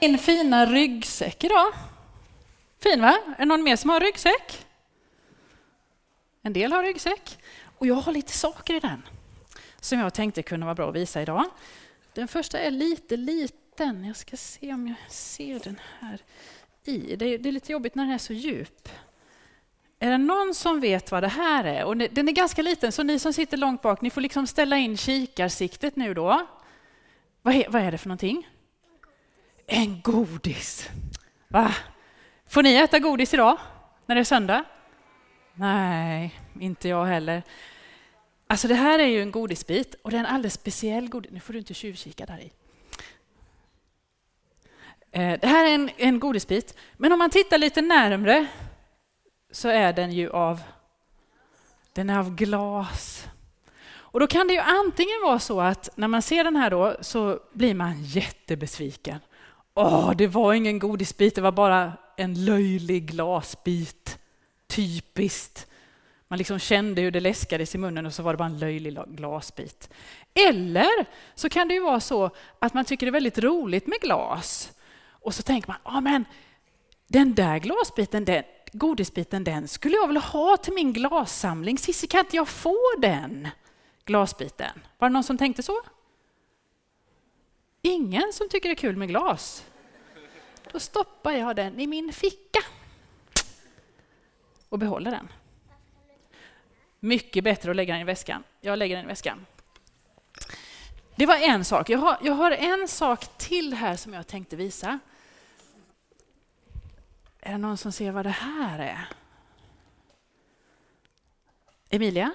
Min fina ryggsäck idag. Fin va? Är det någon mer som har ryggsäck? En del har ryggsäck. Och jag har lite saker i den som jag tänkte kunde vara bra att visa idag. Den första är lite liten. Jag ska se om jag ser den här i. Det är, det är lite jobbigt när den är så djup. Är det någon som vet vad det här är? Och den är ganska liten, så ni som sitter långt bak, ni får liksom ställa in kikarsiktet nu då. Vad är, vad är det för någonting? En godis. Va? Får ni äta godis idag, när det är söndag? Nej, inte jag heller. Alltså det här är ju en godisbit och det är en alldeles speciell godis. Nu får du inte tjuvkika där i. Eh, det här är en, en godisbit, men om man tittar lite närmre så är den ju av, den är av glas. Och då kan det ju antingen vara så att när man ser den här då så blir man jättebesviken. Åh, det var ingen godisbit, det var bara en löjlig glasbit. Typiskt. Man liksom kände hur det läskades i munnen och så var det bara en löjlig glasbit. Eller så kan det ju vara så att man tycker det är väldigt roligt med glas. Och så tänker man, ja men den där glasbiten, den, godisbiten, den skulle jag vilja ha till min glassamling. Cissi, kan inte jag få den glasbiten? Var det någon som tänkte så? Ingen som tycker det är kul med glas? Då stoppar jag den i min ficka och behåller den. Mycket bättre att lägga den i väskan. Jag lägger den i väskan. Det var en sak. Jag har, jag har en sak till här som jag tänkte visa. Är det någon som ser vad det här är? Emilia?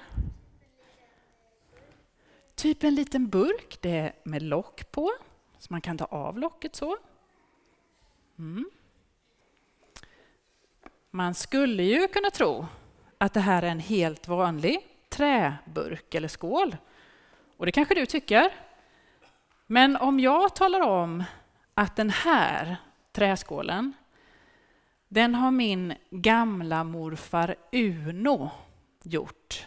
Typ en liten burk, det är med lock på, så man kan ta av locket så. Mm. Man skulle ju kunna tro att det här är en helt vanlig träburk eller skål. Och det kanske du tycker. Men om jag talar om att den här träskålen, den har min gamla morfar Uno gjort.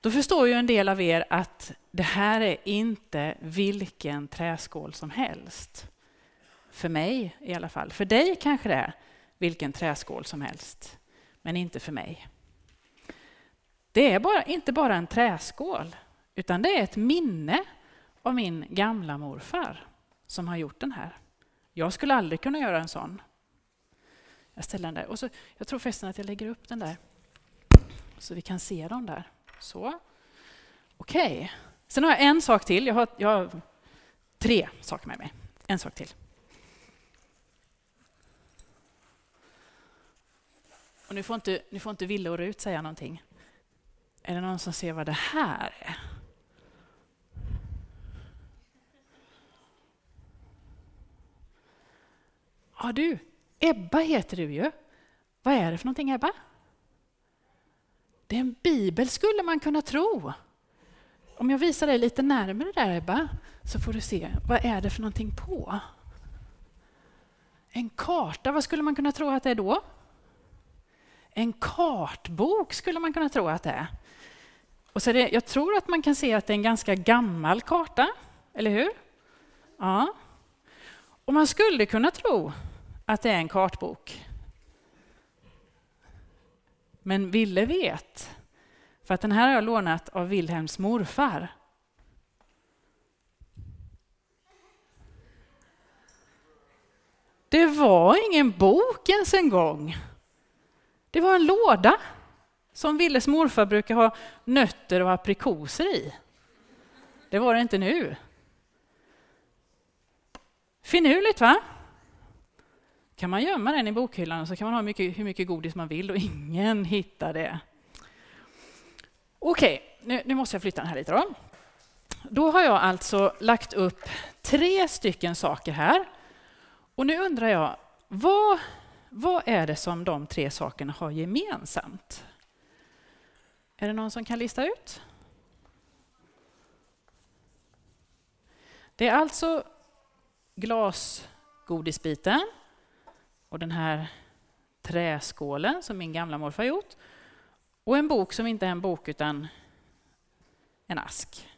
Då förstår ju en del av er att det här är inte vilken träskål som helst. För mig i alla fall. För dig kanske det är vilken träskål som helst, men inte för mig. Det är bara, inte bara en träskål, utan det är ett minne av min gamla morfar som har gjort den här. Jag skulle aldrig kunna göra en sån. Jag ställer den där. Och så, jag tror förresten att jag lägger upp den där så vi kan se dem där. Så. Okej. Okay. Sen har jag en sak till. Jag har, jag har tre saker med mig. En sak till. Och nu får inte, nu får inte Ville och Rut säga någonting. Är det någon som ser vad det här är? Ja du, Ebba heter du ju. Vad är det för någonting Ebba? Det är en bibel skulle man kunna tro. Om jag visar dig lite närmare där Ebba, så får du se. Vad är det för någonting på? En karta, vad skulle man kunna tro att det är då? En kartbok skulle man kunna tro att det är. Och så det, jag tror att man kan se att det är en ganska gammal karta, eller hur? Ja. Och man skulle kunna tro att det är en kartbok. Men Ville vet, för att den här har jag lånat av Wilhelms morfar. Det var ingen bok ens en gång. Det var en låda som Willes morfar brukar ha nötter och aprikoser i. Det var det inte nu. Finurligt va? kan man gömma den i bokhyllan och så kan man ha mycket, hur mycket godis man vill och ingen hittar det. Okej, nu, nu måste jag flytta den här lite då. Då har jag alltså lagt upp tre stycken saker här. Och nu undrar jag, vad vad är det som de tre sakerna har gemensamt? Är det någon som kan lista ut? Det är alltså glasgodisbiten och den här träskålen som min gamla morfar gjort och en bok som inte är en bok utan en ask.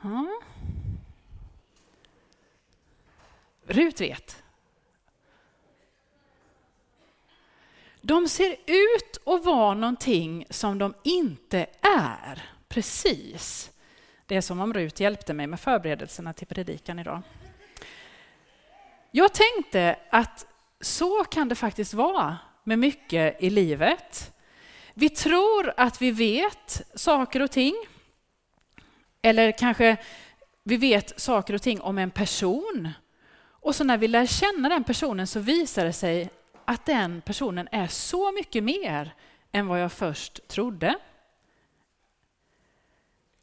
Ja. Rut vet. De ser ut att vara någonting som de inte är. Precis. Det är som om Rut hjälpte mig med förberedelserna till predikan idag. Jag tänkte att så kan det faktiskt vara med mycket i livet. Vi tror att vi vet saker och ting. Eller kanske vi vet saker och ting om en person. Och så när vi lär känna den personen så visar det sig att den personen är så mycket mer än vad jag först trodde.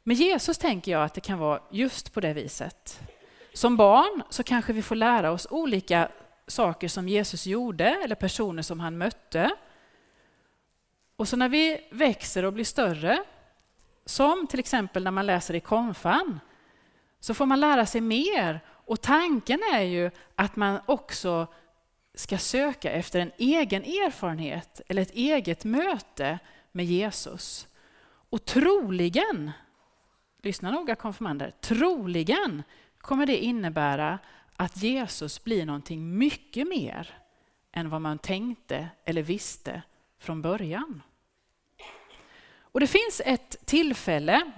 Med Jesus tänker jag att det kan vara just på det viset. Som barn så kanske vi får lära oss olika saker som Jesus gjorde eller personer som han mötte. Och så när vi växer och blir större, som till exempel när man läser i konfan, så får man lära sig mer. Och tanken är ju att man också ska söka efter en egen erfarenhet eller ett eget möte med Jesus. Och troligen, lyssna noga konfirmander, troligen kommer det innebära att Jesus blir någonting mycket mer än vad man tänkte eller visste från början. Och Det finns ett tillfälle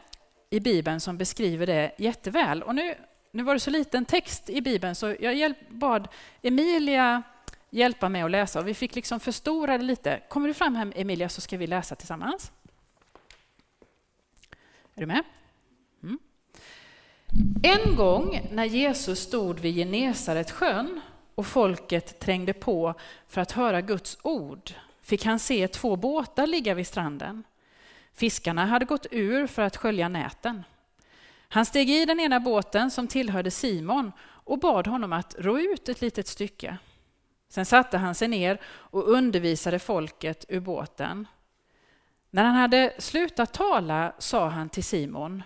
i Bibeln som beskriver det jätteväl. Och nu, nu var det så liten text i Bibeln så jag bad Emilia hjälpa mig att läsa och vi fick liksom förstora det lite. Kommer du fram här Emilia så ska vi läsa tillsammans. Är du med? Mm. En gång när Jesus stod vid Genesaret sjön och folket trängde på för att höra Guds ord fick han se två båtar ligga vid stranden. Fiskarna hade gått ur för att skölja näten. Han steg i den ena båten som tillhörde Simon och bad honom att ro ut ett litet stycke. Sen satte han sig ner och undervisade folket ur båten. När han hade slutat tala sa han till Simon.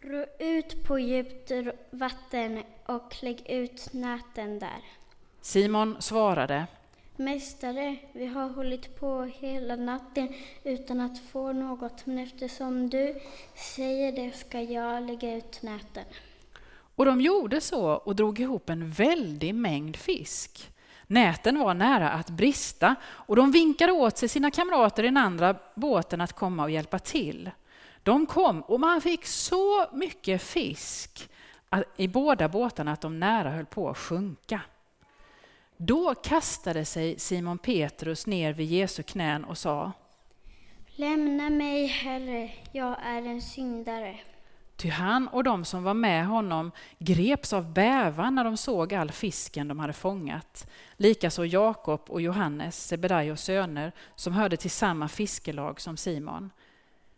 Ro ut på djupt vatten och lägg ut näten där. Simon svarade. Mästare, vi har hållit på hela natten utan att få något, men eftersom du säger det ska jag lägga ut näten. Och de gjorde så och drog ihop en väldig mängd fisk. Näten var nära att brista och de vinkade åt sig sina kamrater i den andra båten att komma och hjälpa till. De kom och man fick så mycket fisk i båda båtarna att de nära höll på att sjunka. Då kastade sig Simon Petrus ner vid Jesu knän och sa Lämna mig, Herre, jag är en syndare. Ty han och de som var med honom greps av bävan när de såg all fisken de hade fångat. Likaså Jakob och Johannes, Sebedaios söner, som hörde till samma fiskelag som Simon.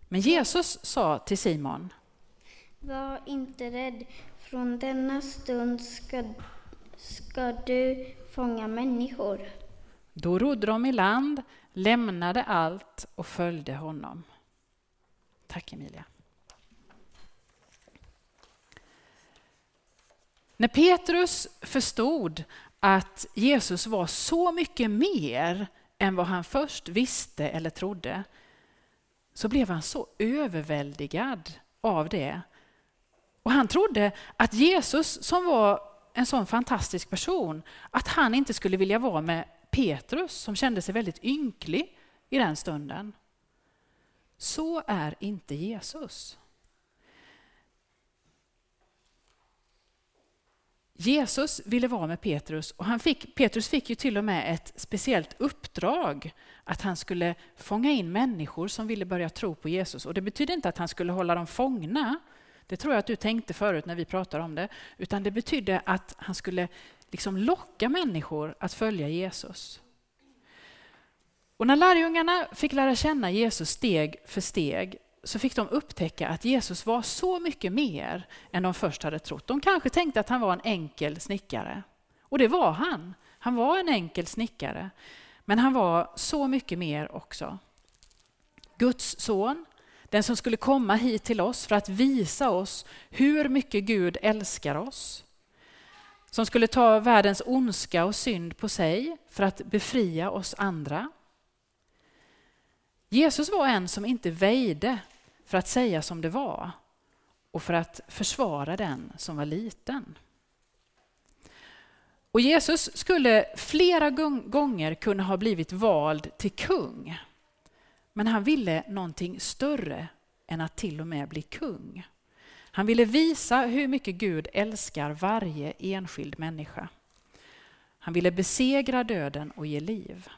Men Jesus sa till Simon. Var inte rädd, från denna stund ska, ska du fånga människor. Då rodde de i land, lämnade allt och följde honom. Tack Emilia. När Petrus förstod att Jesus var så mycket mer än vad han först visste eller trodde, så blev han så överväldigad av det. Och han trodde att Jesus, som var en sån fantastisk person, att han inte skulle vilja vara med Petrus, som kände sig väldigt ynklig i den stunden. Så är inte Jesus. Jesus ville vara med Petrus och han fick, Petrus fick ju till och med ett speciellt uppdrag att han skulle fånga in människor som ville börja tro på Jesus. Och Det betyder inte att han skulle hålla dem fångna. Det tror jag att du tänkte förut när vi pratade om det. Utan det betydde att han skulle liksom locka människor att följa Jesus. Och när lärjungarna fick lära känna Jesus steg för steg så fick de upptäcka att Jesus var så mycket mer än de först hade trott. De kanske tänkte att han var en enkel snickare. Och det var han. Han var en enkel snickare. Men han var så mycket mer också. Guds son, den som skulle komma hit till oss för att visa oss hur mycket Gud älskar oss. Som skulle ta världens ondska och synd på sig för att befria oss andra. Jesus var en som inte väjde för att säga som det var och för att försvara den som var liten. Och Jesus skulle flera gånger kunna ha blivit vald till kung. Men han ville någonting större än att till och med bli kung. Han ville visa hur mycket Gud älskar varje enskild människa. Han ville besegra döden och ge liv.